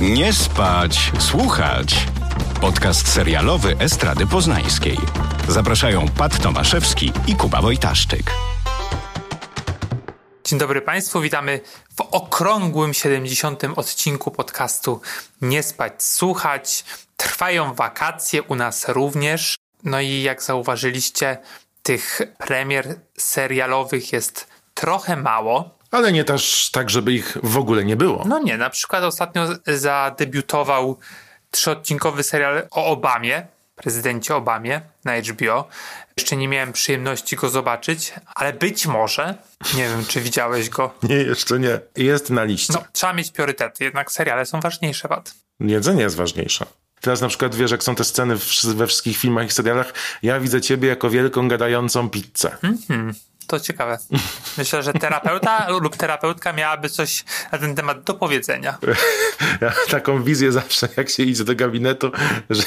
Nie spać, słuchać. Podcast serialowy Estrady Poznańskiej. Zapraszają Pat Tomaszewski i Kuba Wojtaszczyk. Dzień dobry Państwu, witamy w okrągłym 70. odcinku podcastu Nie spać, słuchać. Trwają wakacje u nas również. No i jak zauważyliście, tych premier serialowych jest trochę mało. Ale nie też tak, żeby ich w ogóle nie było. No nie, na przykład ostatnio zadebiutował trzyodcinkowy serial o Obamie, prezydencie Obamie na HBO. Jeszcze nie miałem przyjemności go zobaczyć, ale być może, nie wiem czy widziałeś go. Nie, jeszcze nie. Jest na liście. No, trzeba mieć priorytety, jednak seriale są ważniejsze, Wad. Jedzenie jest ważniejsze. Teraz na przykład wiesz, jak są te sceny we wszystkich filmach i serialach, ja widzę ciebie jako wielką gadającą pizzę. Mm-hmm. To ciekawe. Myślę, że terapeuta lub terapeutka miałaby coś na ten temat do powiedzenia. Ja taką wizję zawsze, jak się idzie do gabinetu, że,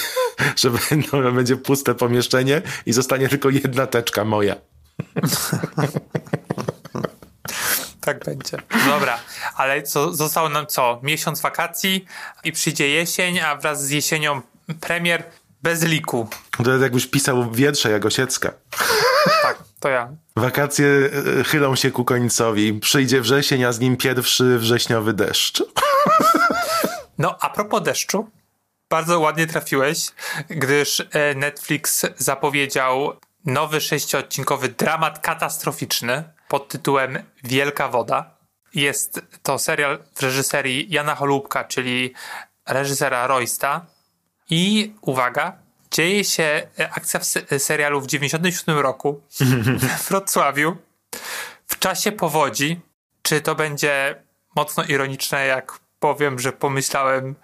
że będą, będzie puste pomieszczenie i zostanie tylko jedna teczka moja. Tak będzie. Dobra, ale co, zostało nam co? Miesiąc wakacji i przyjdzie jesień, a wraz z jesienią premier bez liku. To jest jakbyś pisał wiersze jak Osiecka. Tak, to ja. Wakacje e, chylą się ku końcowi. Przyjdzie wrzesień, a z nim pierwszy wrześniowy deszcz. No, a propos deszczu, bardzo ładnie trafiłeś, gdyż e, Netflix zapowiedział nowy sześciodcinkowy dramat katastroficzny pod tytułem Wielka Woda. Jest to serial w reżyserii Jana Holubka, czyli reżysera Roysta. I uwaga, dzieje się e, akcja w serialu w 97 roku w Wrocławiu w czasie powodzi. Czy to będzie mocno ironiczne, jak powiem, że pomyślałem,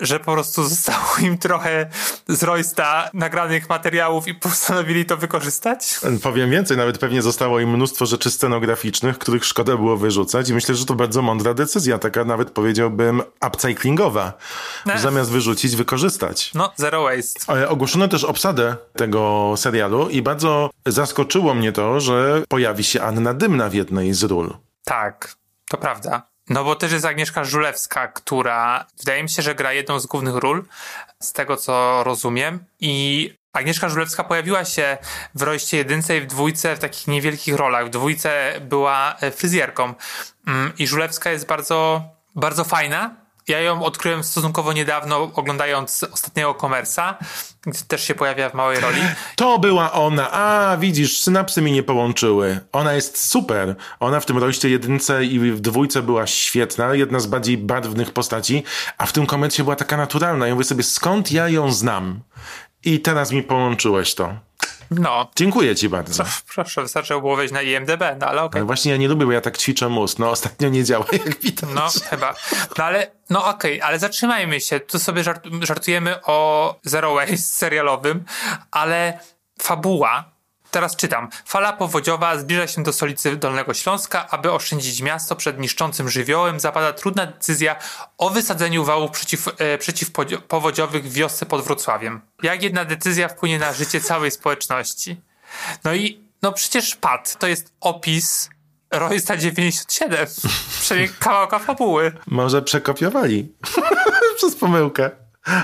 że po prostu zostało im trochę z Roysta nagranych materiałów i postanowili to wykorzystać? Powiem więcej, nawet pewnie zostało im mnóstwo rzeczy scenograficznych, których szkoda było wyrzucać i myślę, że to bardzo mądra decyzja, taka nawet powiedziałbym upcyclingowa. No. Zamiast wyrzucić, wykorzystać. No, zero waste. Ale ogłoszono też obsadę tego serialu i bardzo zaskoczyło mnie to, że pojawi się Anna Dymna w jednej z ról. Tak, to prawda. No bo też jest Agnieszka Żulewska, która wydaje mi się, że gra jedną z głównych ról, z tego co rozumiem. I Agnieszka Żulewska pojawiła się w Rojście jedynce i w dwójce w takich niewielkich rolach. W dwójce była e, fryzjerką. Mm, I Żulewska jest bardzo, bardzo fajna ja ją odkryłem stosunkowo niedawno, oglądając ostatniego komersa, gdzie też się pojawia w małej roli. To była ona. A, widzisz, synapsy mi nie połączyły. Ona jest super. Ona w tym roście jedynce i w dwójce była świetna, jedna z bardziej barwnych postaci, a w tym komercie była taka naturalna. Ja mówię sobie, skąd ja ją znam? I teraz mi połączyłeś to. No. Dziękuję ci bardzo. Co, proszę, wystarczyło było wejść na IMDB, no ale okej. Okay. No właśnie ja nie lubię, bo ja tak ćwiczę mózg. No ostatnio nie działa, jak widać. No chyba. No ale, no okej, okay, ale zatrzymajmy się. Tu sobie żart, żartujemy o Zero Waste serialowym, ale fabuła Teraz czytam. Fala powodziowa zbliża się do stolicy Dolnego Śląska. Aby oszczędzić miasto przed niszczącym żywiołem, zapada trudna decyzja o wysadzeniu wałów przeciw, e, przeciwpowodziowych w wiosce pod Wrocławiem. Jak jedna decyzja wpłynie na życie całej społeczności? No i no przecież PAD to jest opis Roysta 97. Przynajmniej kawałka fabuły. Może przekopiowali. Przez pomyłkę.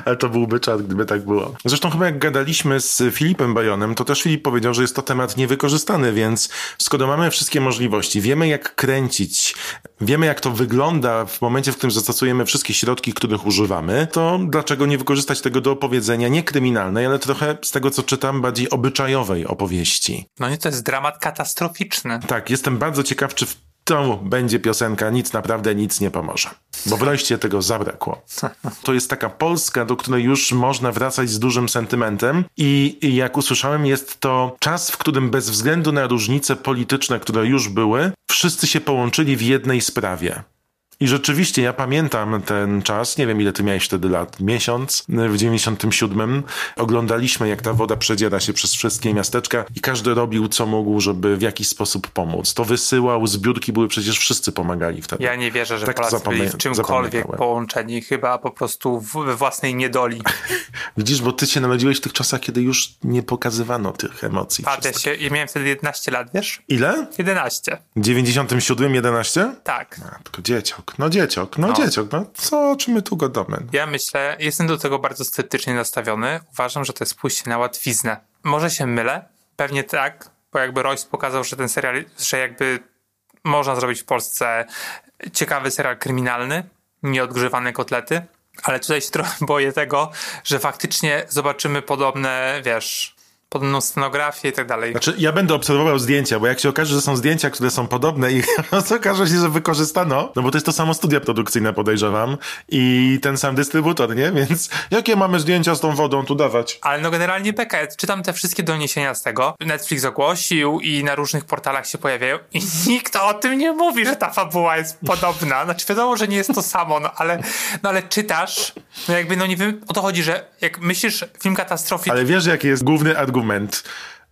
Ale to byłby czad, gdyby tak było. Zresztą chyba jak gadaliśmy z Filipem Bajonem, to też Filip powiedział, że jest to temat niewykorzystany, więc skoro mamy wszystkie możliwości, wiemy jak kręcić, wiemy jak to wygląda w momencie, w którym zastosujemy wszystkie środki, których używamy, to dlaczego nie wykorzystać tego do opowiedzenia nie kryminalnej, ale trochę z tego, co czytam, bardziej obyczajowej opowieści. No nie, to jest dramat katastroficzny. Tak, jestem bardzo ciekaw, czy w to będzie piosenka Nic naprawdę nic nie pomoże. Bo wreszcie tego zabrakło. To jest taka Polska, do której już można wracać z dużym sentymentem i, jak usłyszałem jest to czas, w którym bez względu na różnice polityczne, które już były, wszyscy się połączyli w jednej sprawie. I rzeczywiście ja pamiętam ten czas, nie wiem ile ty miałeś wtedy lat, miesiąc, w 97. Oglądaliśmy jak ta woda przedziera się przez wszystkie miasteczka i każdy robił co mógł, żeby w jakiś sposób pomóc. To wysyłał, zbiórki były, przecież wszyscy pomagali wtedy. Ja nie wierzę, że tak Polacy byli w czymkolwiek połączeni, chyba po prostu we własnej niedoli. Widzisz, bo ty się narodziłeś w tych czasach, kiedy już nie pokazywano tych emocji. Patrzę się, ja miałem wtedy 11 lat, wiesz? Ile? 11. W 97, 11? Tak. A, tylko dzieciak. Dzieciok, no dzieciok, no, No. dzieciok, no co, o czym my tu gadamy? Ja myślę, jestem do tego bardzo sceptycznie nastawiony. Uważam, że to jest pójście na łatwiznę. Może się mylę, pewnie tak, bo jakby Royce pokazał, że ten serial, że jakby można zrobić w Polsce ciekawy serial kryminalny, nieodgrzewane kotlety, ale tutaj się trochę boję tego, że faktycznie zobaczymy podobne, wiesz, podobną scenografię i tak dalej. Znaczy, ja będę obserwował zdjęcia, bo jak się okaże, że są zdjęcia, które są podobne i okaże się, że wykorzystano, no bo to jest to samo studia produkcyjne, podejrzewam, i ten sam dystrybutor, nie? Więc jakie mamy zdjęcia z tą wodą tu dawać? Ale no generalnie beka, ja czytam te wszystkie doniesienia z tego. Netflix ogłosił i na różnych portalach się pojawiają i nikt o tym nie mówi, że ta fabuła jest podobna. Znaczy wiadomo, że nie jest to samo, no ale, no ale czytasz, no jakby no nie wiem, o to chodzi, że jak myślisz film katastroficzny, Ale wiesz, jaki jest główny argument?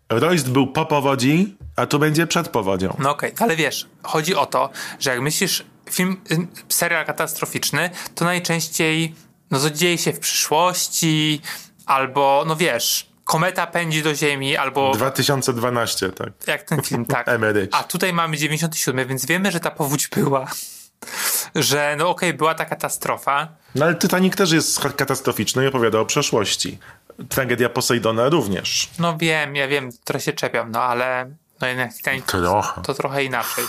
Royst był po powodzi, a tu będzie przed powodzią. No okej, ale wiesz, chodzi o to, że jak myślisz film, serial katastroficzny, to najczęściej no to dzieje się w przyszłości, albo no wiesz, kometa pędzi do ziemi, albo 2012, tak. jak ten film, tak. A tutaj mamy 97, więc wiemy, że ta powódź była. Że no okej, była ta katastrofa. No ale Titanic też jest katastroficzny i opowiada o przeszłości. Tragedia Posejdona również. No wiem, ja wiem, trochę się czepiam, no ale no jednak Titanic Trochę. to trochę inaczej.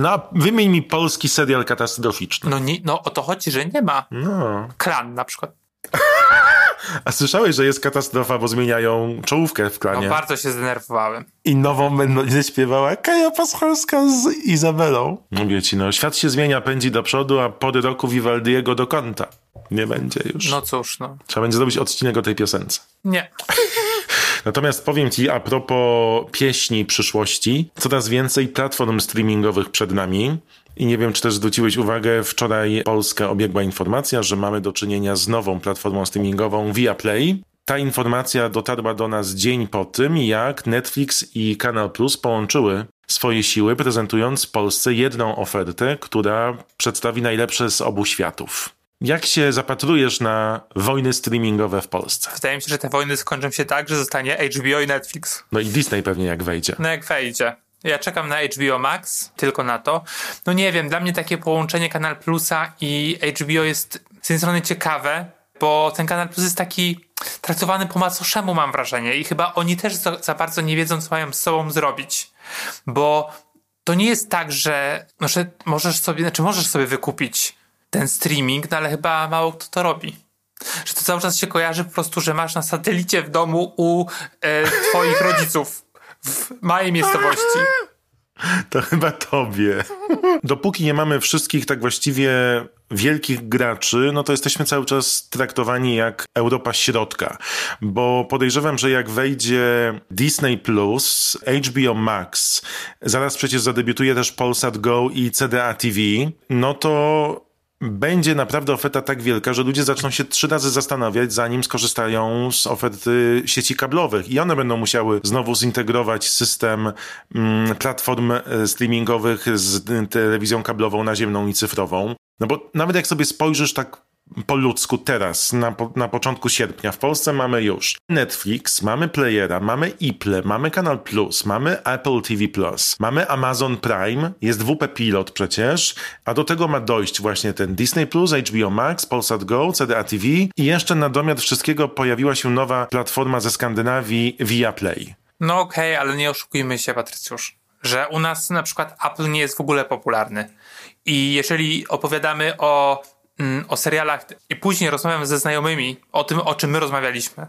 No a wymień mi polski serial katastroficzny. No, nie, no o to chodzi, że nie ma. No. Kran na przykład. A słyszałeś, że jest katastrofa, bo zmieniają czołówkę w No klanie? bardzo się zdenerwowałem. I nową będzie śpiewała Kaja Paschalska z Izabelą. Mówię ci, no świat się zmienia, pędzi do przodu, a pory roku Vivaldiego do kąta. Nie będzie już. No cóż, no. Trzeba będzie zrobić odcinek o tej piosence. Nie. Natomiast powiem ci a propos pieśni przyszłości, coraz więcej platform streamingowych przed nami. I nie wiem, czy też zwróciłeś uwagę, wczoraj Polska obiegła informacja, że mamy do czynienia z nową platformą streamingową Viaplay. Ta informacja dotarła do nas dzień po tym, jak Netflix i Kanal Plus połączyły swoje siły, prezentując Polsce jedną ofertę, która przedstawi najlepsze z obu światów. Jak się zapatrujesz na wojny streamingowe w Polsce? Wydaje mi się, że te wojny skończą się tak, że zostanie HBO i Netflix. No i Disney pewnie jak wejdzie. No jak wejdzie. Ja czekam na HBO Max, tylko na to. No nie wiem, dla mnie takie połączenie Kanal Plusa i HBO jest z jednej strony ciekawe, bo ten Kanal Plus jest taki traktowany po macoszemu, mam wrażenie. I chyba oni też za, za bardzo nie wiedzą, co mają z sobą zrobić. Bo to nie jest tak, że, no, że możesz sobie, znaczy możesz sobie wykupić ten streaming, no ale chyba mało kto to robi. Że to cały czas się kojarzy po prostu, że masz na satelicie w domu u e, twoich rodziców w małej miejscowości. To chyba tobie. Dopóki nie mamy wszystkich tak właściwie wielkich graczy, no to jesteśmy cały czas traktowani jak Europa Środka. Bo podejrzewam, że jak wejdzie Disney Plus, HBO Max, zaraz przecież zadebiutuje też Polsat Go i CDA TV, no to będzie naprawdę oferta tak wielka, że ludzie zaczną się trzy razy zastanawiać, zanim skorzystają z oferty sieci kablowych. I one będą musiały znowu zintegrować system mm, platform e, streamingowych z y, telewizją kablową naziemną i cyfrową. No bo nawet jak sobie spojrzysz tak po ludzku teraz, na, na początku sierpnia, w Polsce mamy już Netflix, mamy Playera, mamy Iple, mamy Kanal Plus, mamy Apple TV Plus, mamy Amazon Prime, jest WP Pilot przecież, a do tego ma dojść właśnie ten Disney Plus, HBO Max, Polsat Go, CDA TV i jeszcze na domiar wszystkiego pojawiła się nowa platforma ze Skandynawii Viaplay. No okej, ale nie oszukujmy się, Patrycjusz, że u nas na przykład Apple nie jest w ogóle popularny. I jeżeli opowiadamy o, o serialach i później rozmawiam ze znajomymi o tym, o czym my rozmawialiśmy,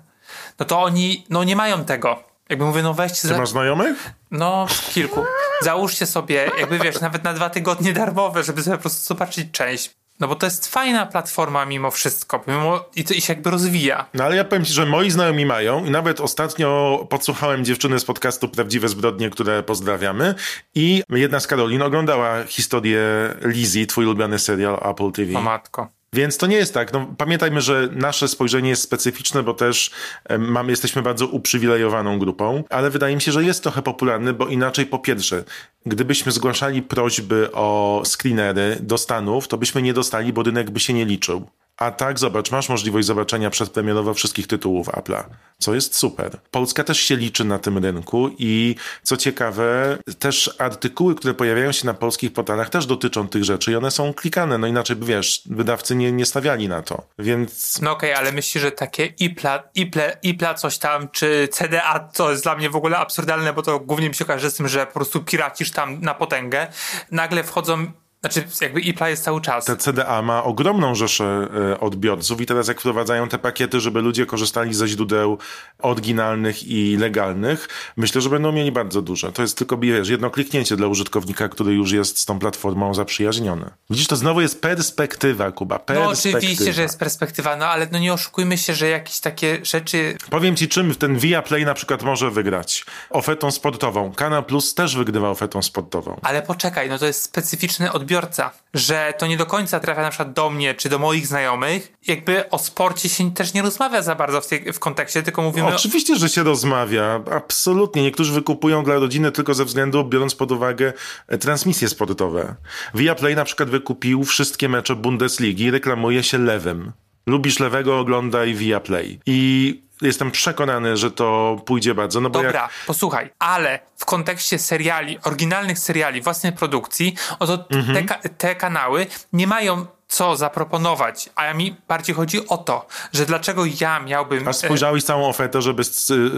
no to oni no nie mają tego. Jakby mówię, no weźcie... Ty Za... masz znajomych? No, kilku. Załóżcie sobie, jakby wiesz, nawet na dwa tygodnie darmowe, żeby sobie po prostu zobaczyć część. No bo to jest fajna platforma mimo wszystko, mimo i to i się jakby rozwija. No ale ja powiem ci, że moi znajomi mają i nawet ostatnio podsłuchałem dziewczyny z podcastu Prawdziwe Zbrodnie, które pozdrawiamy i jedna z Karolin oglądała historię Lizzie, twój ulubiony serial Apple TV. O matko. Więc to nie jest tak. No, pamiętajmy, że nasze spojrzenie jest specyficzne, bo też mamy, jesteśmy bardzo uprzywilejowaną grupą, ale wydaje mi się, że jest trochę popularny, bo inaczej po pierwsze, gdybyśmy zgłaszali prośby o screenery do Stanów, to byśmy nie dostali, bo rynek by się nie liczył. A tak, zobacz, masz możliwość zobaczenia przedpremierowo wszystkich tytułów Apple'a, co jest super. Polska też się liczy na tym rynku i co ciekawe, też artykuły, które pojawiają się na polskich portalach też dotyczą tych rzeczy i one są klikane, no inaczej wiesz, wydawcy nie, nie stawiali na to, więc... No okej, okay, ale myślisz, że takie IPLA, IPLA, IPLA coś tam, czy CDA, to jest dla mnie w ogóle absurdalne, bo to głównie mi się kojarzy z tym, że po prostu piracisz tam na potęgę, nagle wchodzą znaczy, jakby iPla jest cały czas. Te CDA ma ogromną rzeszę e, odbiorców i teraz jak wprowadzają te pakiety, żeby ludzie korzystali ze źródeł oryginalnych i legalnych, myślę, że będą mieli bardzo duże. To jest tylko, wiesz, jedno kliknięcie dla użytkownika, który już jest z tą platformą zaprzyjaźniony. Widzisz, to znowu jest perspektywa, Kuba, perspektywa. No oczywiście, że jest perspektywa, no ale no nie oszukujmy się, że jakieś takie rzeczy... Powiem ci, czym ten Via Play na przykład może wygrać. Ofertą sportową. Kanal Plus też wygrywa ofertą sportową. Ale poczekaj, no to jest specyficzny odbiór odbiorca, że to nie do końca trafia na przykład do mnie czy do moich znajomych. Jakby o sporcie się też nie rozmawia za bardzo w, tej, w kontekście, tylko mówimy... Oczywiście, że się rozmawia. Absolutnie. Niektórzy wykupują dla rodziny tylko ze względu, biorąc pod uwagę e, transmisje sportowe. Viaplay na przykład wykupił wszystkie mecze Bundesligi, reklamuje się lewym. Lubisz lewego, oglądaj Viaplay. I jestem przekonany, że to pójdzie bardzo. No bo Dobra, jak... posłuchaj, ale w kontekście seriali, oryginalnych seriali własnej produkcji, oto mhm. te, te kanały nie mają co zaproponować, a mi bardziej chodzi o to, że dlaczego ja miałbym... A spojrzałeś całą ofertę, żeby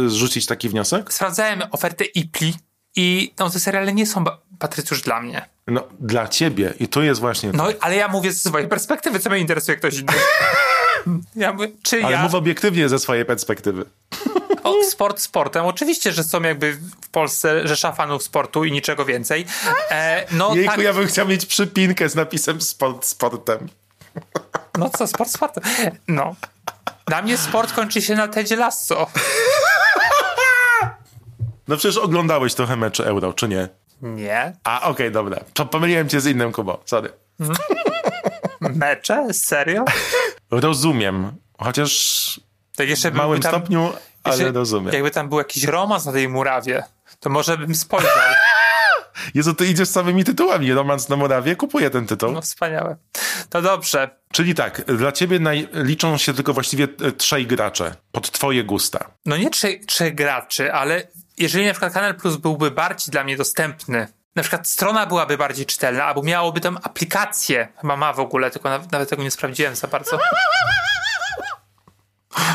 zrzucić taki wniosek? Sprawdzałem ofertę IPLI i no, te seriale nie są, Patrycjusz, dla mnie. No, dla ciebie i to jest właśnie... No, ale ja mówię ze swojej perspektywy, co mnie interesuje ktoś inny. Ja mówię, czy Ale ja... mów obiektywnie ze swojej perspektywy. O, sport sportem. Oczywiście, że są jakby w Polsce rzesza fanów sportu i niczego więcej. E, no, Jejku, tak... ja bym chciał mieć przypinkę z napisem sport sportem. No co, sport sportem? No. Dla mnie sport kończy się na Tedzie Lasso. No przecież oglądałeś trochę mecze Euro, czy nie? Nie. A, okej, okay, dobra. To pomyliłem cię z innym Kubo, sorry. Mecze? Serio? Rozumiem. Chociaż tak jeszcze w małym tam, stopniu, ale jeszcze, rozumiem. Jakby tam był jakiś romans na tej murawie, to może bym spojrzał. Jezu, ty idziesz z samymi tytułami. Romans na Morawie, kupuję ten tytuł. No wspaniałe. To dobrze. Czyli tak, dla ciebie naj... liczą się tylko właściwie e, trzej gracze pod twoje gusta. No nie trzej, trzech graczy, ale jeżeli na przykład Kanal Plus byłby bardziej dla mnie dostępny, na przykład strona byłaby bardziej czytelna, albo miałoby tam aplikację, chyba ma w ogóle, tylko nawet, nawet tego nie sprawdziłem za bardzo.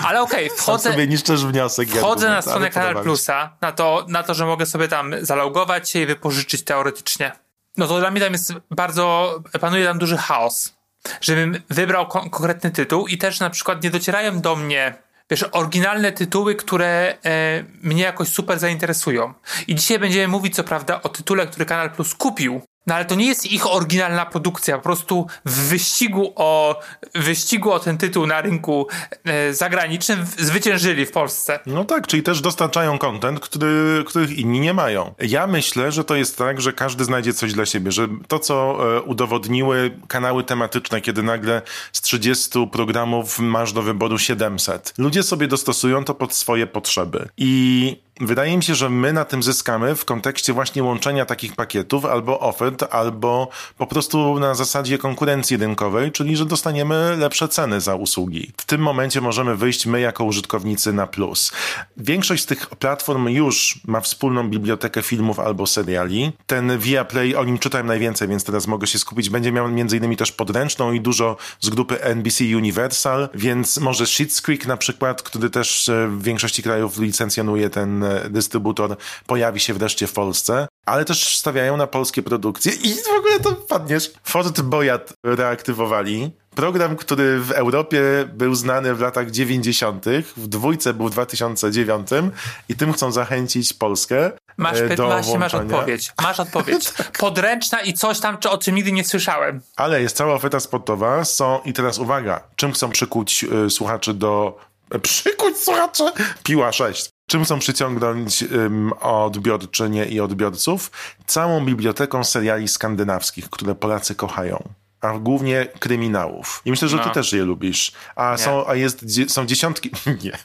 Ale okej, okay, wchodzę. sobie niszczysz wniosek. Wchodzę na stronę Kanal Plusa, na to, na to, że mogę sobie tam zalogować się i wypożyczyć teoretycznie. No to dla mnie tam jest bardzo, panuje tam duży chaos. Żebym wybrał kon konkretny tytuł i też na przykład nie docierają do mnie wiesz, oryginalne tytuły, które e, mnie jakoś super zainteresują. I dzisiaj będziemy mówić, co prawda, o tytule, który Kanal Plus kupił, no ale to nie jest ich oryginalna produkcja, po prostu w wyścigu o, wyścigu o ten tytuł na rynku e, zagranicznym zwyciężyli w Polsce. No tak, czyli też dostarczają content, który, których inni nie mają. Ja myślę, że to jest tak, że każdy znajdzie coś dla siebie, że to, co e, udowodniły kanały tematyczne, kiedy nagle z 30 programów masz do wyboru 700. Ludzie sobie dostosują to pod swoje potrzeby. I Wydaje mi się, że my na tym zyskamy w kontekście właśnie łączenia takich pakietów albo ofert, albo po prostu na zasadzie konkurencji rynkowej, czyli że dostaniemy lepsze ceny za usługi. W tym momencie możemy wyjść my jako użytkownicy na plus. Większość z tych platform już ma wspólną bibliotekę filmów albo seriali. Ten Viaplay, o nim czytałem najwięcej, więc teraz mogę się skupić. Będzie miał między innymi też podręczną i dużo z grupy NBC Universal, więc może Schitt's Creek na przykład, który też e, w większości krajów licencjonuje ten dystrybutor pojawi się wreszcie w Polsce, ale też stawiają na polskie produkcje i w ogóle to padniesz. Fort Boyard reaktywowali. Program, który w Europie był znany w latach 90., w dwójce był w 2009 i tym chcą zachęcić Polskę. Masz, e, do masz, masz odpowiedź. Masz odpowiedź. Tak. Podręczna i coś tam, o czym nigdy nie słyszałem. Ale jest cała oferta sportowa. Są, i teraz uwaga, czym chcą przykuć y, słuchaczy do przykuć słuchaczy? Piła 6. Czym chcą przyciągnąć um, odbiorczynie i odbiorców? Całą biblioteką seriali skandynawskich, które Polacy kochają a głównie kryminałów. I myślę, że no. ty też je lubisz. A, są, a jest, są dziesiątki... Nie.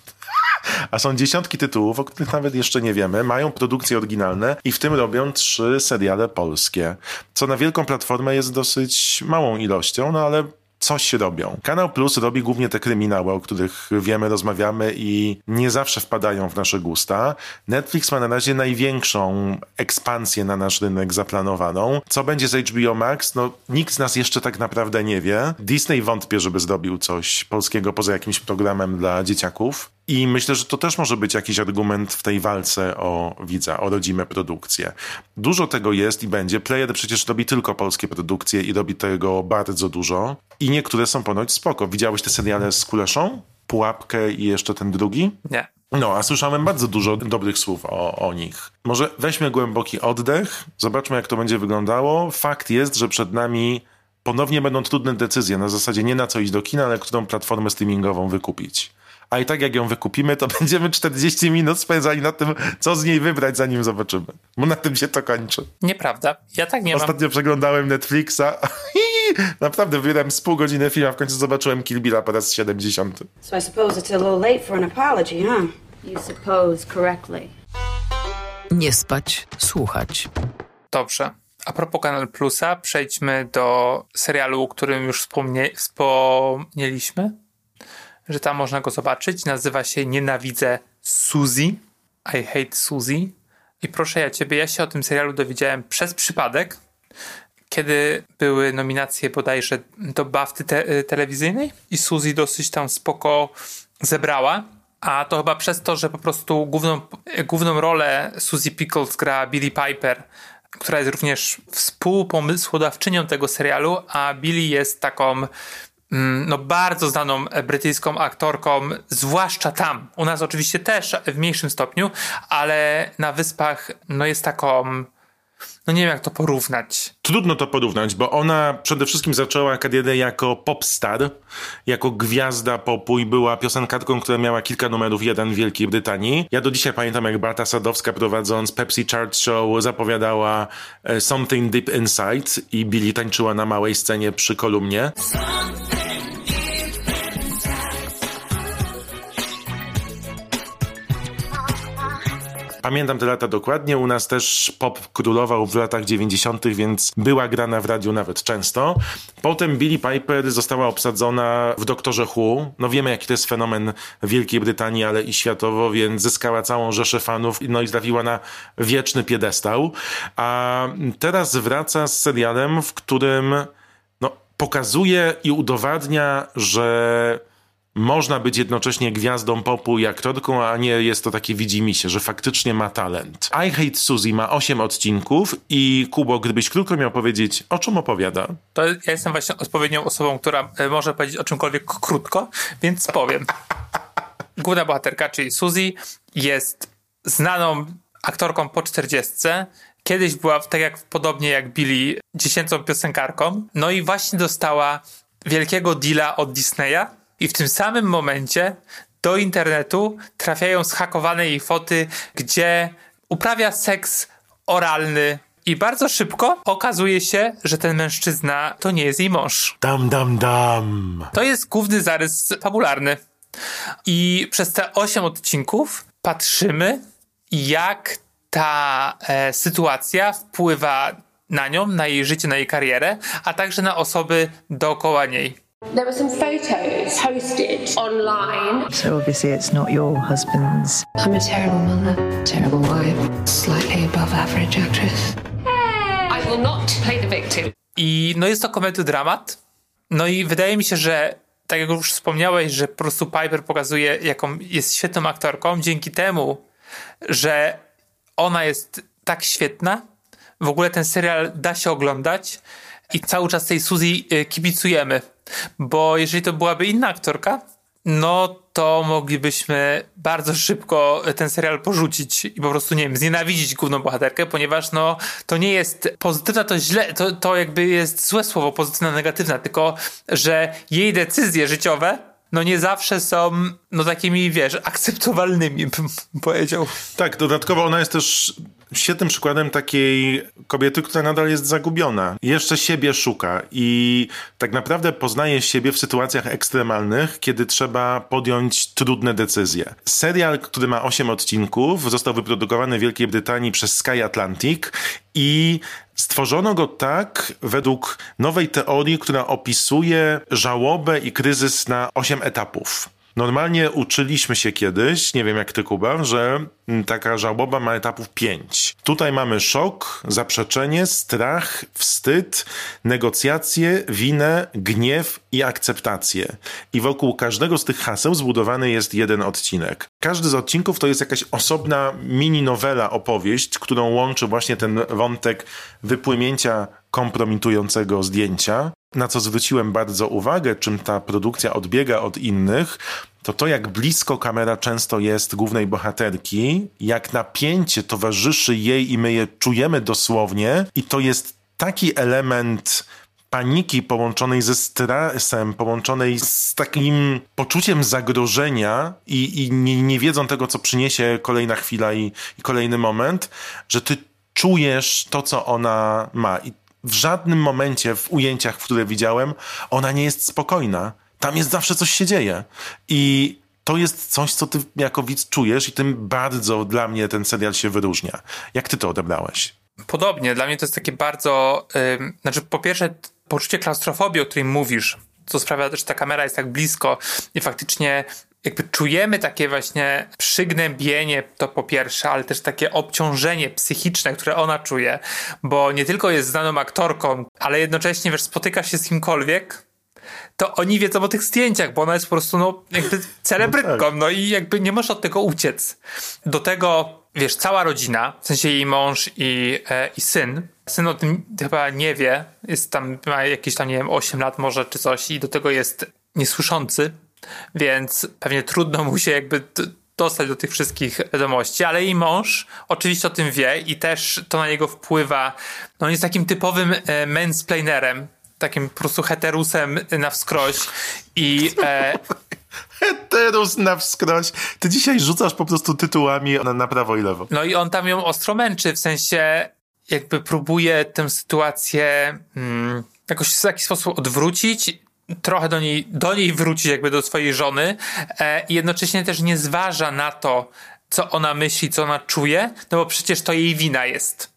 A są dziesiątki tytułów, o których nawet jeszcze nie wiemy. Mają produkcje oryginalne i w tym robią trzy seriale polskie. Co na wielką platformę jest dosyć małą ilością, no ale coś robią. Kanał Plus robi głównie te kryminały, o których wiemy, rozmawiamy i nie zawsze wpadają w nasze gusta. Netflix ma na razie największą ekspansję na nasz rynek zaplanowaną. Co będzie z HBO Max? No, nikt z nas jeszcze tak naprawdę nie wie. Disney wątpię, żeby zrobił coś polskiego poza jakimś programem dla dzieciaków. I myślę, że to też może być jakiś argument w tej walce o widza, o rodzime produkcje. Dużo tego jest i będzie. Player przecież robi tylko polskie produkcje i robi tego bardzo dużo. I niektóre są ponoć spoko. Widziałeś te seriale z Kuleszą? Pułapkę i jeszcze ten drugi? Nie. No, a słyszałem bardzo dużo dobrych słów o, o nich. Może weźmy głęboki oddech, zobaczmy jak to będzie wyglądało. Fakt jest, że przed nami ponownie będą trudne decyzje na zasadzie nie na co iść do kina, ale którą platformę streamingową wykupić. A i tak jak ją wykupimy, to będziemy 40 minut spędzali na tym, co z niej wybrać, zanim zobaczymy. Bo na tym się to kończy. Nieprawda. Ja tak nie Ostatnio mam. przeglądałem Netflixa Naprawdę wybierałem z pół godziny film, a w końcu zobaczyłem Kill Billa po raz 70. So I suppose it's a little late for an apology, huh? You suppose correctly. Nie spać, słuchać. Dobrze. A propos Kanal Plusa, przejdźmy do serialu, o którym już wspomnie, wspomnieliśmy, że tam można go zobaczyć. Nazywa się Nienawidzę Suzy. I hate Suzy. I proszę ja ciebie, ja się o tym serialu dowiedziałem przez przypadek, kiedy były nominacje bodajże do BAFTY te telewizyjnej i Suzy dosyć tam spoko zebrała. A to chyba przez to, że po prostu główną, główną rolę Suzy Pickles gra Billie Piper, która jest również współpomysłodawczynią tego serialu, a Billie jest taką no bardzo znaną brytyjską aktorką, zwłaszcza tam. U nas oczywiście też w mniejszym stopniu, ale na wyspach no jest taką no nie wiem jak to porównać. Trudno to porównać, bo ona przede wszystkim zaczęła karierę jako popstar, jako gwiazda popu i była piosenkarką, która miała kilka numerów jeden w Wielkiej Brytanii. Ja do dzisiaj pamiętam, jak Beata Sadowska prowadząc Pepsi Chart Show zapowiadała e, Something Deep Inside i Billy tańczyła na małej scenie przy kolumnie. Pamiętam te lata dokładnie. U nas też pop królował w latach 90., więc była grana w radiu nawet często. Potem Billie Piper została obsadzona w Doktorze Who. No wiemy, jaki to jest fenomen Wielkiej Brytanii, ale i światowo, więc zyskała całą rzeszę fanów no i trafiła na wieczny piedestał. A teraz wraca z serialem, w którym no, pokazuje i udowadnia, że można być jednocześnie gwiazdą popu i aktorką, a nie jest to takie widzimisię, że faktycznie ma talent. I Hate Suzy ma 8 odcinków i Kubo, gdybyś krótko miał powiedzieć, o czym opowiada? To ja jestem właśnie odpowiednią osobą, która e, może powiedzieć o czymkolwiek krótko, więc powiem. Główna bohaterka, czyli Suzy, jest znaną aktorką po 40. Kiedyś była, tak jak podobnie jak Billy, dziesięcą piosenkarką. No i właśnie dostała wielkiego deala od Disneya, i w tym samym momencie do internetu trafiają zhakowane jej foty, gdzie uprawia seks oralny. I bardzo szybko okazuje się, że ten mężczyzna to nie jest jej mąż. Dam, dam, dam. To jest główny zarys fabularny. I przez te osiem odcinków patrzymy, jak ta e, sytuacja wpływa na nią, na jej życie, na jej karierę, a także na osoby dookoła niej. There were some photos posted online. So obviously it's not your husband's. I'm a terrible mother, terrible wife, slightly above average actress. I will not play the victim. I no jest to komedy dramat. No i wydaje mi się, że tak jak już wspomniałeś, że po prostu Piper pokazuje, jaką jest świetną aktorką, dzięki temu, że ona jest tak świetna, w ogóle ten serial da się oglądać i cały czas tej Suzy kibicujemy. Bo jeżeli to byłaby inna aktorka, no to moglibyśmy bardzo szybko ten serial porzucić i po prostu, nie wiem, znienawidzić główną bohaterkę, ponieważ no to nie jest pozytywna, to źle, to, to jakby jest złe słowo, pozytywna, negatywna, tylko że jej decyzje życiowe no nie zawsze są no takimi, wiesz, akceptowalnymi, bym powiedział. Tak, dodatkowo ona jest też świetnym przykładem takiej kobiety, która nadal jest zagubiona. Jeszcze siebie szuka i tak naprawdę poznaje siebie w sytuacjach ekstremalnych, kiedy trzeba podjąć trudne decyzje. Serial, który ma 8 odcinków, został wyprodukowany w Wielkiej Brytanii przez Sky Atlantic i Stworzono go tak według nowej teorii, która opisuje żałobę i kryzys na 8 etapów. Normalnie uczyliśmy się kiedyś, nie wiem jak ty Kuba, że taka żałoba ma etapów pięć. Tutaj mamy szok, zaprzeczenie, strach, wstyd, negocjacje, winę, gniew i akceptację. I wokół każdego z tych haseł zbudowany jest jeden odcinek. Każdy z odcinków to jest jakaś osobna mini nowela, opowieść, którą łączy właśnie ten wątek wypłynięcia kompromitującego zdjęcia. Na co zwróciłem bardzo uwagę, czym ta produkcja odbiega od innych, to to, jak blisko kamera często jest głównej bohaterki, jak napięcie towarzyszy jej i my je czujemy dosłownie, i to jest taki element paniki połączonej ze stresem, połączonej z takim poczuciem zagrożenia i, i nie, nie wiedzą tego, co przyniesie kolejna chwila i, i kolejny moment, że ty czujesz to, co ona ma. I w żadnym momencie w ujęciach, które widziałem, ona nie jest spokojna. Tam jest zawsze coś się dzieje. I to jest coś, co ty jako widz czujesz i tym bardzo dla mnie ten serial się wyróżnia. Jak ty to odebrałeś? Podobnie. Dla mnie to jest takie bardzo... Yy, znaczy, po pierwsze, poczucie klaustrofobii, o której mówisz, co sprawia, że ta kamera jest tak blisko i faktycznie jakby czujemy takie właśnie przygnębienie, to po pierwsze, ale też takie obciążenie psychiczne, które ona czuje, bo nie tylko jest znaną aktorką, ale jednocześnie, wiesz, spotyka się z kimkolwiek, to oni wiedzą o tych zdjęciach, bo ona jest po prostu, no, jakby celebrytką, no, tak. no i jakby nie możesz od tego uciec. Do tego, wiesz, cała rodzina, w sensie jej mąż i, e, i syn, syn o tym chyba nie wie, jest tam, ma jakieś tam, nie wiem, 8 lat może, czy coś i do tego jest niesłyszący, więc pewnie trudno mu się jakby dostać do tych wszystkich wiadomości, ale jej mąż oczywiście o tym wie i też to na niego wpływa. No on jest takim typowym e, mansplainerem, takim po prostu heterusem na wskroś i... E... Heterus na wskroś. Ty dzisiaj rzucasz po prostu tytułami na, na prawo i lewo. No i on tam ją ostro męczy, w sensie jakby próbuje tę sytuację mm, jakoś w jakiś sposób odwrócić trochę do niej, do niej wrócić jakby do swojej żony e, i jednocześnie też nie zważa na to, co ona myśli, co ona czuje, no bo przecież to jej wina jest.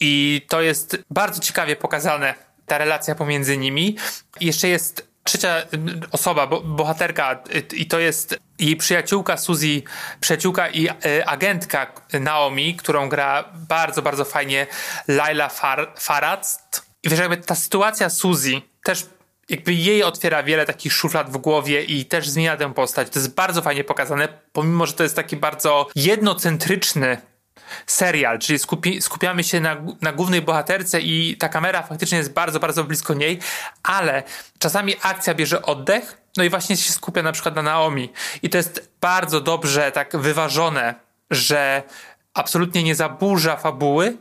I to jest bardzo ciekawie pokazane, ta relacja pomiędzy nimi. Jeszcze jest trzecia osoba, bo, bohaterka, i to jest jej przyjaciółka Suzy, przyjaciółka i y, agentka Naomi, którą gra bardzo, bardzo fajnie Laila Far. I wiesz, jakby ta sytuacja Suzy też jakby jej otwiera wiele takich szuflad w głowie i też zmienia tę postać. To jest bardzo fajnie pokazane, pomimo, że to jest taki bardzo jednocentryczny serial, czyli skupi, skupiamy się na, na głównej bohaterce i ta kamera faktycznie jest bardzo, bardzo blisko niej, ale czasami akcja bierze oddech, no i właśnie się skupia na przykład na Naomi. I to jest bardzo dobrze tak wyważone, że absolutnie nie zaburza fabuły,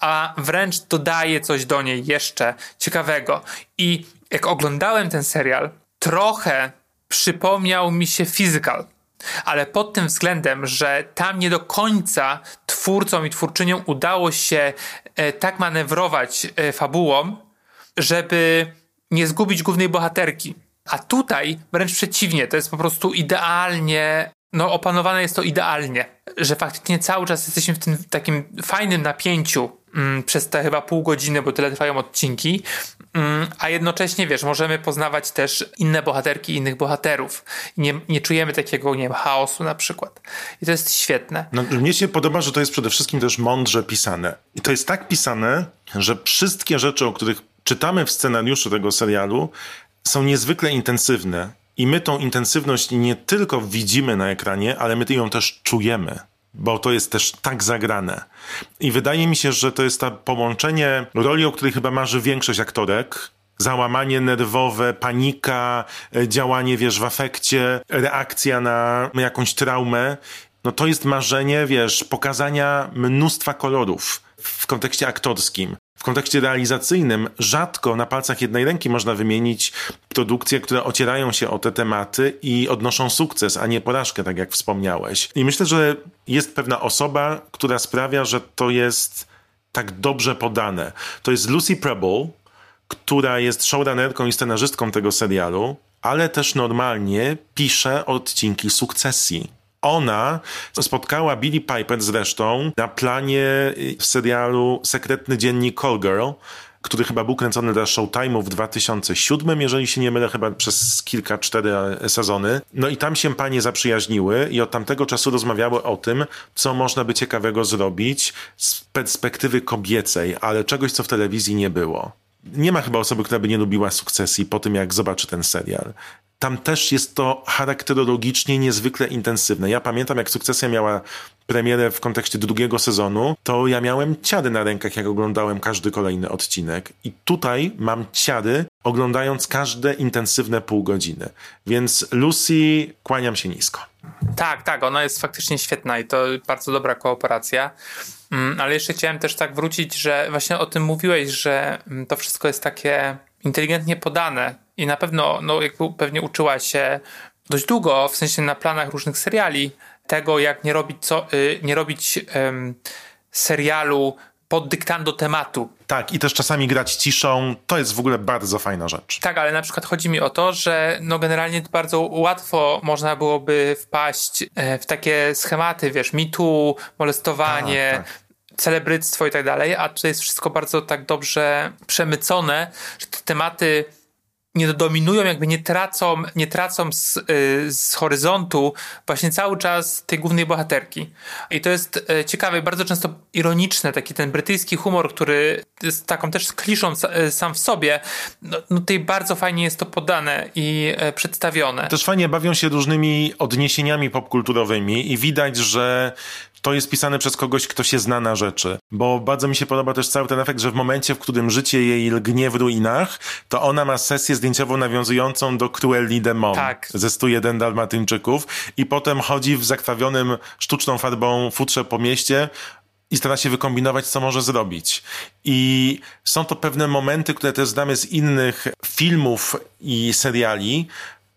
a wręcz dodaje coś do niej jeszcze ciekawego. I jak oglądałem ten serial, trochę przypomniał mi się Physical. Ale pod tym względem, że tam nie do końca twórcom i twórczyniom udało się e, tak manewrować e, fabułą, żeby nie zgubić głównej bohaterki. A tutaj wręcz przeciwnie, to jest po prostu idealnie, no opanowane jest to idealnie, że faktycznie cały czas jesteśmy w tym takim fajnym napięciu mm, przez te chyba pół godziny, bo tyle trwają odcinki, a jednocześnie, wiesz, możemy poznawać też inne bohaterki, innych bohaterów. Nie, nie czujemy takiego, nie wiem, chaosu na przykład. I to jest świetne. No, mnie się podoba, że to jest przede wszystkim też mądrze pisane. I to jest tak pisane, że wszystkie rzeczy, o których czytamy w scenariuszu tego serialu, są niezwykle intensywne. I my tą intensywność nie tylko widzimy na ekranie, ale my ją też czujemy bo to jest też tak zagrane. I wydaje mi się, że to jest to połączenie roli, o której chyba marzy większość aktorek, załamanie nerwowe, panika, e, działanie, wiesz, w afekcie, reakcja na jakąś traumę. No to jest marzenie, wiesz, pokazania mnóstwa kolorów w kontekście aktorskim. W kontekście realizacyjnym rzadko na palcach jednej ręki można wymienić produkcje, które ocierają się o te tematy i odnoszą sukces, a nie porażkę, tak jak wspomniałeś. I myślę, że jest pewna osoba, która sprawia, że to jest tak dobrze podane. To jest Lucy Preble, która jest showrunnerką i scenarzystką tego serialu, ale też normalnie pisze odcinki sukcesji. Ona spotkała Billy Piper zresztą na planie y, serialu Sekretny Dziennik Call Girl, który chyba był kręcony dla Showtime'u w 2007, jeżeli się nie mylę, chyba przez kilka, cztery sezony. No i tam się panie zaprzyjaźniły i od tamtego czasu rozmawiały o tym, co można by ciekawego zrobić z perspektywy kobiecej, ale czegoś, co w telewizji nie było. Nie ma chyba osoby, która by nie lubiła sukcesji po tym, jak zobaczy ten serial tam też jest to charakterologicznie niezwykle intensywne. Ja pamiętam, jak sukcesja miała premierę w kontekście drugiego sezonu, to ja miałem ciary na rękach, jak oglądałem każdy kolejny odcinek. I tutaj mam ciary, oglądając każde intensywne pół godziny. Więc Lucy, kłaniam się nisko. Tak, tak, ona jest faktycznie świetna i to bardzo dobra kooperacja. Mm, ale jeszcze chciałem też tak wrócić, że właśnie o tym mówiłeś, że mm, to wszystko jest takie inteligentnie podane i na pewno, no, jakby pewnie uczyła się dość długo, w sensie na planach różnych seriali, tego jak nie robić, co, y, nie robić um, serialu pod dyktando tematu. Tak, i też czasami grać ciszą, to jest w ogóle bardzo fajna rzecz. Tak, ale na przykład chodzi mi o to, że no generalnie bardzo łatwo można byłoby wpaść e, w takie schematy, wiesz, mitu, molestowanie, tak, tak celebryctwo i tak dalej, a tutaj jest wszystko bardzo tak dobrze przemycone, że te tematy nie dominują, jakby nie tracą, nie tracą z, y, z horyzontu właśnie cały czas tej głównej bohaterki. I to jest y, ciekawe, bardzo często ironiczne, taki ten brytyjski humor, który jest taką też kliszą y, sam w sobie, no, no tutaj bardzo fajnie jest to podane i przedstawione. Też fajnie bawią się różnymi odniesieniami popkulturowymi i widać, że to jest pisane przez kogoś, kto się zna na rzeczy. Bo bardzo mi się podoba też cały ten efekt, że w momencie, w którym życie jej lgnie w ruinach, to ona ma sesję zdjęciową nawiązującą do Cruelli de Mon tak. ze 101 Dalmatyńczyków i potem chodzi w zakrwawionym sztuczną farbą futrze po mieście, i stara się wykombinować, co może zrobić. I są to pewne momenty, które też znamy z innych filmów i seriali,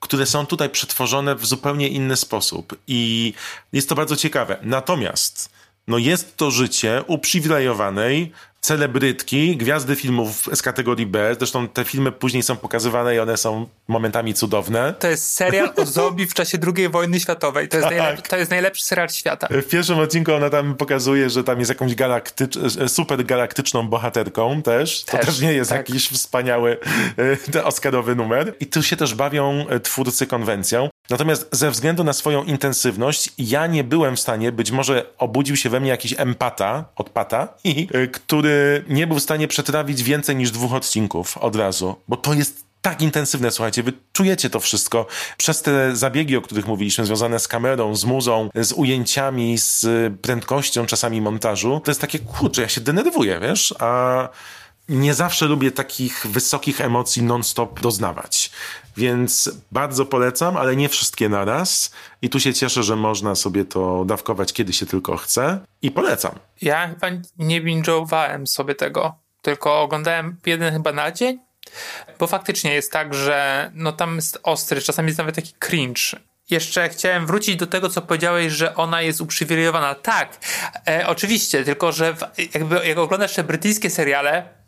które są tutaj przetworzone w zupełnie inny sposób. I jest to bardzo ciekawe. Natomiast no jest to życie uprzywilejowanej, celebrytki, gwiazdy filmów z kategorii B. Zresztą te filmy później są pokazywane i one są momentami cudowne. To jest serial o zombie w czasie II wojny światowej. To jest, tak. najlep- to jest najlepszy serial świata. W pierwszym odcinku ona tam pokazuje, że tam jest jakąś galaktycz- super galaktyczną bohaterką też. To też, też nie jest tak. jakiś wspaniały e, Oscarowy numer. I tu się też bawią e, twórcy konwencją. Natomiast ze względu na swoją intensywność, ja nie byłem w stanie, być może obudził się we mnie jakiś empata, od pata, i, e, który nie był w stanie przetrawić więcej niż dwóch odcinków od razu, bo to jest tak intensywne, słuchajcie, wy czujecie to wszystko przez te zabiegi, o których mówiliśmy, związane z kamerą, z muzą, z ujęciami, z prędkością czasami montażu. To jest takie, kurczę, ja się denerwuję, wiesz, a nie zawsze lubię takich wysokich emocji non-stop doznawać. Więc bardzo polecam, ale nie wszystkie naraz. I tu się cieszę, że można sobie to dawkować, kiedy się tylko chce. I polecam. Ja chyba nie binge'owałem sobie tego, tylko oglądałem jeden chyba na dzień. Bo faktycznie jest tak, że no tam jest ostry, czasami jest nawet taki cringe. Jeszcze chciałem wrócić do tego, co powiedziałeś, że ona jest uprzywilejowana. Tak, e, oczywiście, tylko że w, jakby jak oglądasz te brytyjskie seriale,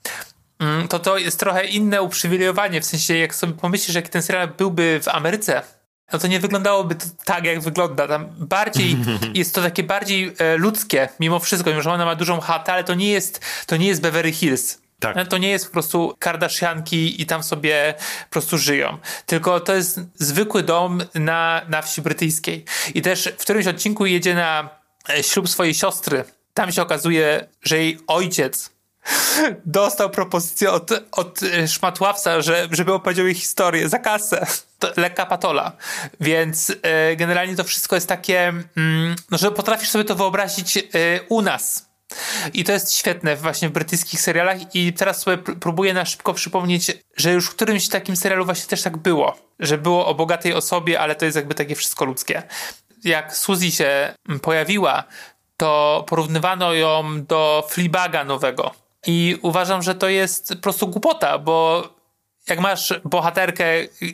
to to jest trochę inne uprzywilejowanie, w sensie jak sobie pomyślisz, jak ten serial byłby w Ameryce, no to nie wyglądało to tak, jak wygląda. Tam bardziej, jest to takie bardziej e, ludzkie, mimo wszystko, mimo że ona ma dużą chatę, ale to nie jest, to nie jest Beverly Hills. Tak. No, to nie jest po prostu Kardashianki i tam sobie po prostu żyją. Tylko to jest zwykły dom na, na wsi brytyjskiej. I też w którymś odcinku jedzie na e, ślub swojej siostry. Tam się okazuje, że jej ojciec dostał propozycję od, od e, szmatławca, że, żeby opowiedział jej historię za kasę. Lekka patola. Więc e, generalnie to wszystko jest takie, mm, no, że potrafisz sobie to wyobrazić e, u nas. I to jest świetne właśnie w brytyjskich serialach i teraz sobie próbuję na szybko przypomnieć, że już w którymś takim serialu właśnie też tak było. Że było o bogatej osobie, ale to jest jakby takie wszystko ludzkie. Jak Suzy się pojawiła, to porównywano ją do Fleabaga nowego I uważam, że to jest po prostu głupota, bo jak masz bohaterkę,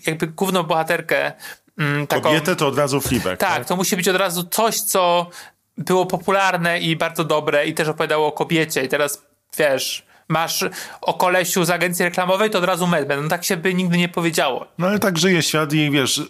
jakby główną bohaterkę, mm, taką, Kobietę to od razu Fleabag. tak, to musi być od razu coś, co było popularne i bardzo dobre i też opowiadało o kobiecie i teraz, wiesz, masz o kolesiu z agencji reklamowej, to od razu Mad Men. No tak się by nigdy nie powiedziało. No ale tak żyje świat i wiesz,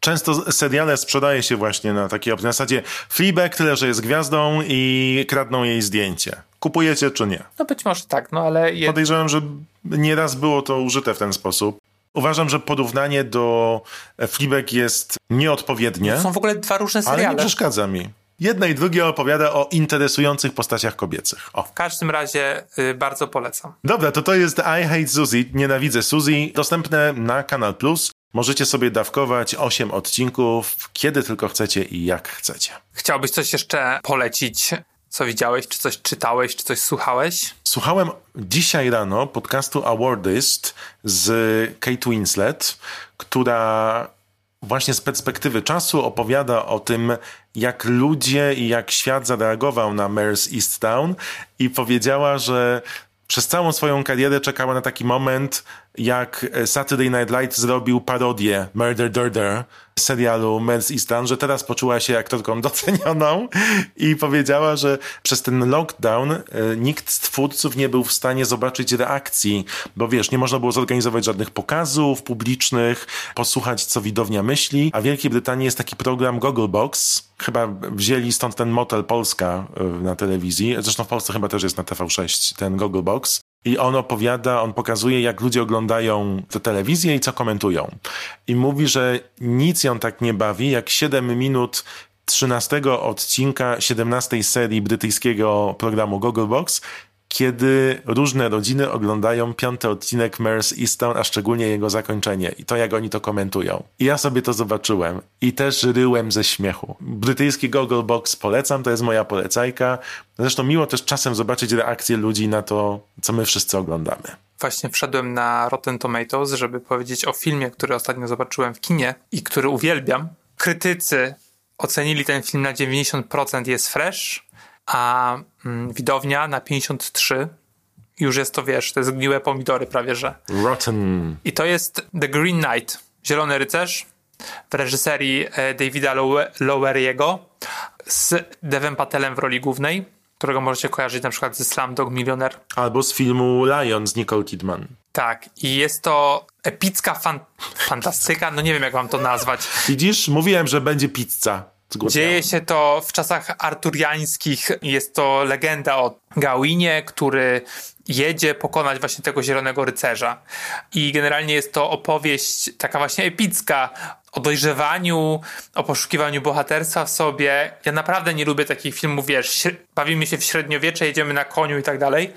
często seriale sprzedaje się właśnie na takiej opcji. Na zasadzie Fleabag tyle, że jest gwiazdą i kradną jej zdjęcie. Kupujecie czy nie? No być może tak, no ale... Je... Podejrzewam, że nieraz było to użyte w ten sposób. Uważam, że porównanie do Fleabag jest nieodpowiednie, Są w ogóle dwa różne ale nie seriale. przeszkadza mi. Jedne i drugie opowiada o interesujących postaciach kobiecych. O. W każdym razie y, bardzo polecam. Dobra, to to jest I Hate Suzy, Nienawidzę Suzy, dostępne na Kanal Plus. Możecie sobie dawkować 8 odcinków, kiedy tylko chcecie i jak chcecie. Chciałbyś coś jeszcze polecić? Co widziałeś? Czy coś czytałeś? Czy coś słuchałeś? Słuchałem dzisiaj rano podcastu Awardist z Kate Winslet, która właśnie z perspektywy czasu opowiada o tym, jak ludzie i jak świat zareagował na Mayor's Easttown i powiedziała, że przez całą swoją karierę czekała na taki moment, jak Saturday Night Live zrobił parodię Murder Durder serialu Mayor's Easttown, że teraz poczuła się aktorką docenioną i powiedziała, że przez ten lockdown e, nikt z twórców nie był w stanie zobaczyć reakcji, bo wiesz, nie można było zorganizować żadnych pokazów publicznych, posłuchać co widownia myśli, a w Wielkiej Brytanii jest taki program Gogglebox, chyba wzięli stąd ten motel Polska e, na telewizji, zresztą w Polsce chyba też jest na TV6 ten Gogglebox, i on opowiada, on pokazuje, jak ludzie oglądają tę telewizję i co komentują. I mówi, że nic ją tak nie bawi, jak 7 minut 13 odcinka 17 serii brytyjskiego programu Gogglebox, kiedy różne rodziny oglądają piąty odcinek Mayor's Easttown, a szczególnie jego zakończenie i to, jak oni to komentują. I ja sobie to zobaczyłem i też ryłem ze śmiechu. Brytyjski Gogglebox polecam, to jest moja polecajka. Zresztą miło też czasem zobaczyć reakcje ludzi na to, co my wszyscy oglądamy. Właśnie wszedłem na Rotten Tomatoes, żeby powiedzieć o filmie, który ostatnio zobaczyłem w kinie i który uwielbiam. Krytycy ocenili ten film na 90% jest fresh, a widownia na 53%. Już jest to, wiesz, to jest gniłe pomidory prawie, że. Rotten. I to jest The Green Knight, Zielony Rycerz w reżyserii e, Davida Lowe- Loweriego z Devem Patelem w roli głównej, którego możecie kojarzyć na przykład ze Slumdog Millionaire. Albo z filmu Lion z Nicole Kidman. Tak, i jest to epicka fan- fantastyka, no nie wiem jak mam to nazwać. Widzisz? Mówiłem, że będzie pizza. Dzieje się to w czasach arturiańskich. Jest to legenda o Gawinie, który jedzie pokonać właśnie tego zielonego rycerza. I generalnie jest to opowieść taka właśnie epicka o dojrzewaniu, o poszukiwaniu bohaterstwa w sobie. Ja naprawdę nie lubię takich filmów, wiesz, bawimy się w średniowiecze, jedziemy na koniu i tak dalej.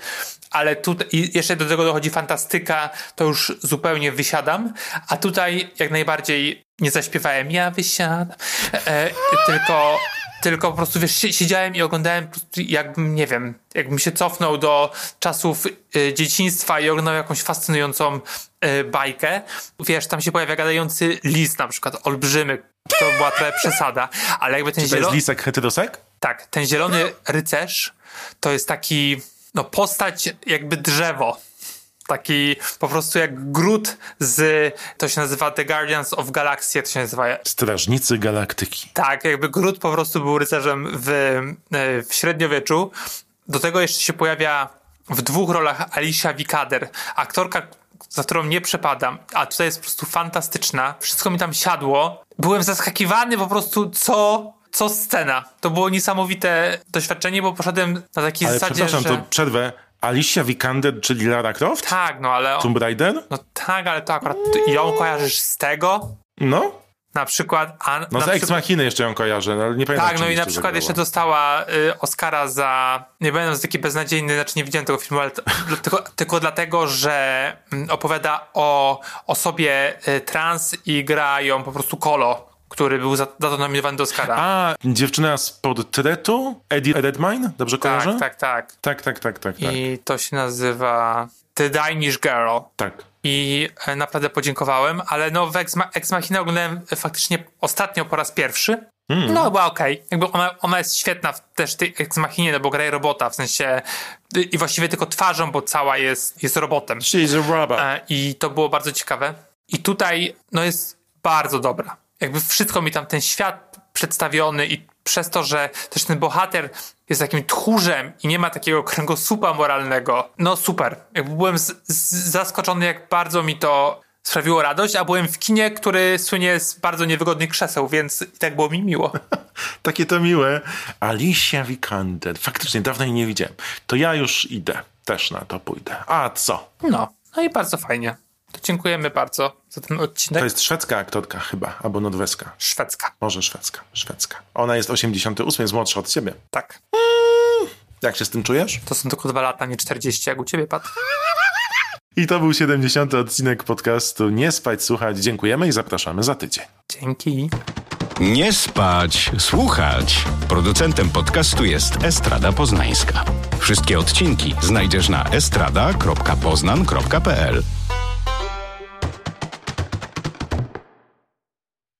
Ale i jeszcze do tego dochodzi fantastyka, to już zupełnie wysiadam. A tutaj jak najbardziej nie zaśpiewałem ja wysiadam, e, tylko tylko po prostu, wiesz, si- siedziałem i oglądałem jakbym, nie wiem, jakbym się cofnął do czasów y, dzieciństwa i oglądał jakąś fascynującą y, bajkę. Wiesz, tam się pojawia gadający lis na przykład, olbrzymy. To była trochę przesada, ale jakby ten To jest zielony... lisek heterosek? Tak, ten zielony rycerz to jest taki, no postać jakby drzewo. Taki po prostu jak Groot z, to się nazywa The Guardians of Galaxy, to się nazywa Strażnicy Galaktyki. tak, jakby Groot po prostu był rycerzem w, e, w średniowieczu. Do tego jeszcze się pojawia w dwóch rolach Alicia Vikander, aktorka, za którą nie przepadam, a tutaj jest po prostu fantastyczna. Wszystko mi tam siadło. Byłem zaskakiwany po prostu, co, co scena. To było niesamowite doświadczenie, bo poszedłem na takiej Ale zasadzie, przepraszam, że... to przerwę. Alicia Vikander, czyli Lara Croft? Tak, no ale... Tomb Raider? No tak, ale to akurat ją kojarzysz z tego? No. Na przykład... A, No na z Ex Machiny jeszcze ją kojarzę, no, ale nie pamiętam Tak, no i na przykład jeszcze dostała y, Oscara za. Nie będę taki beznadziejny, znaczy nie widziałem tego filmu, ale tylko, tylko dlatego, że mm, opowiada o osobie y, trans i gra ją po prostu Kolo, który był za, za to nominowany do Oscara. A, dziewczyna z portretu? Eddie Redmayne? Dobrze kojarzę? tak, tak, tak. Tak, tak, tak, tak, tak. I to się nazywa The Danish Girl. tak. I e, naprawdę podziękowałem, ale no w Ex, Ex Machina oglądałem faktycznie ostatnio po raz pierwszy. No, była okej. Jakby ona, ona jest świetna w też tej Ex Machinie, no bo graje robota, w sensie y, i właściwie tylko twarzą, bo cała jest, jest robotem. She's a robot. E, I to było bardzo ciekawe. I tutaj, no jest bardzo dobra. Jakby wszystko mi tam, ten świat przedstawiony i przez to, że też ten bohater jest takim tchórzem i nie ma takiego kręgosłupa moralnego. No super. Jakby byłem z, z, zaskoczony, jak bardzo mi to sprawiło radość, a byłem w kinie, który słynie z bardzo niewygodnych krzeseł, więc i tak było mi miło. Takie to miłe. Alicia Vikander. Faktycznie dawno jej nie widziałem. To ja już idę. Też na to pójdę. A co? No, no i bardzo fajnie. To dziękujemy bardzo za ten odcinek. To jest szwedzka aktorka chyba, albo norweska. Szwedzka. Może szwedzka, szwedzka. Ona jest 88, jest młodsza od ciebie. Tak. Jak się z tym czujesz? To są tylko dwa lata, nie 40, jak u ciebie, Pat. I to był 70. odcinek podcastu Nie spać, słuchać. Dziękujemy i zapraszamy za tydzień. Dzięki. Nie spać, słuchać. Producentem podcastu jest Estrada Poznańska. Wszystkie odcinki znajdziesz na estrada.poznan.pl.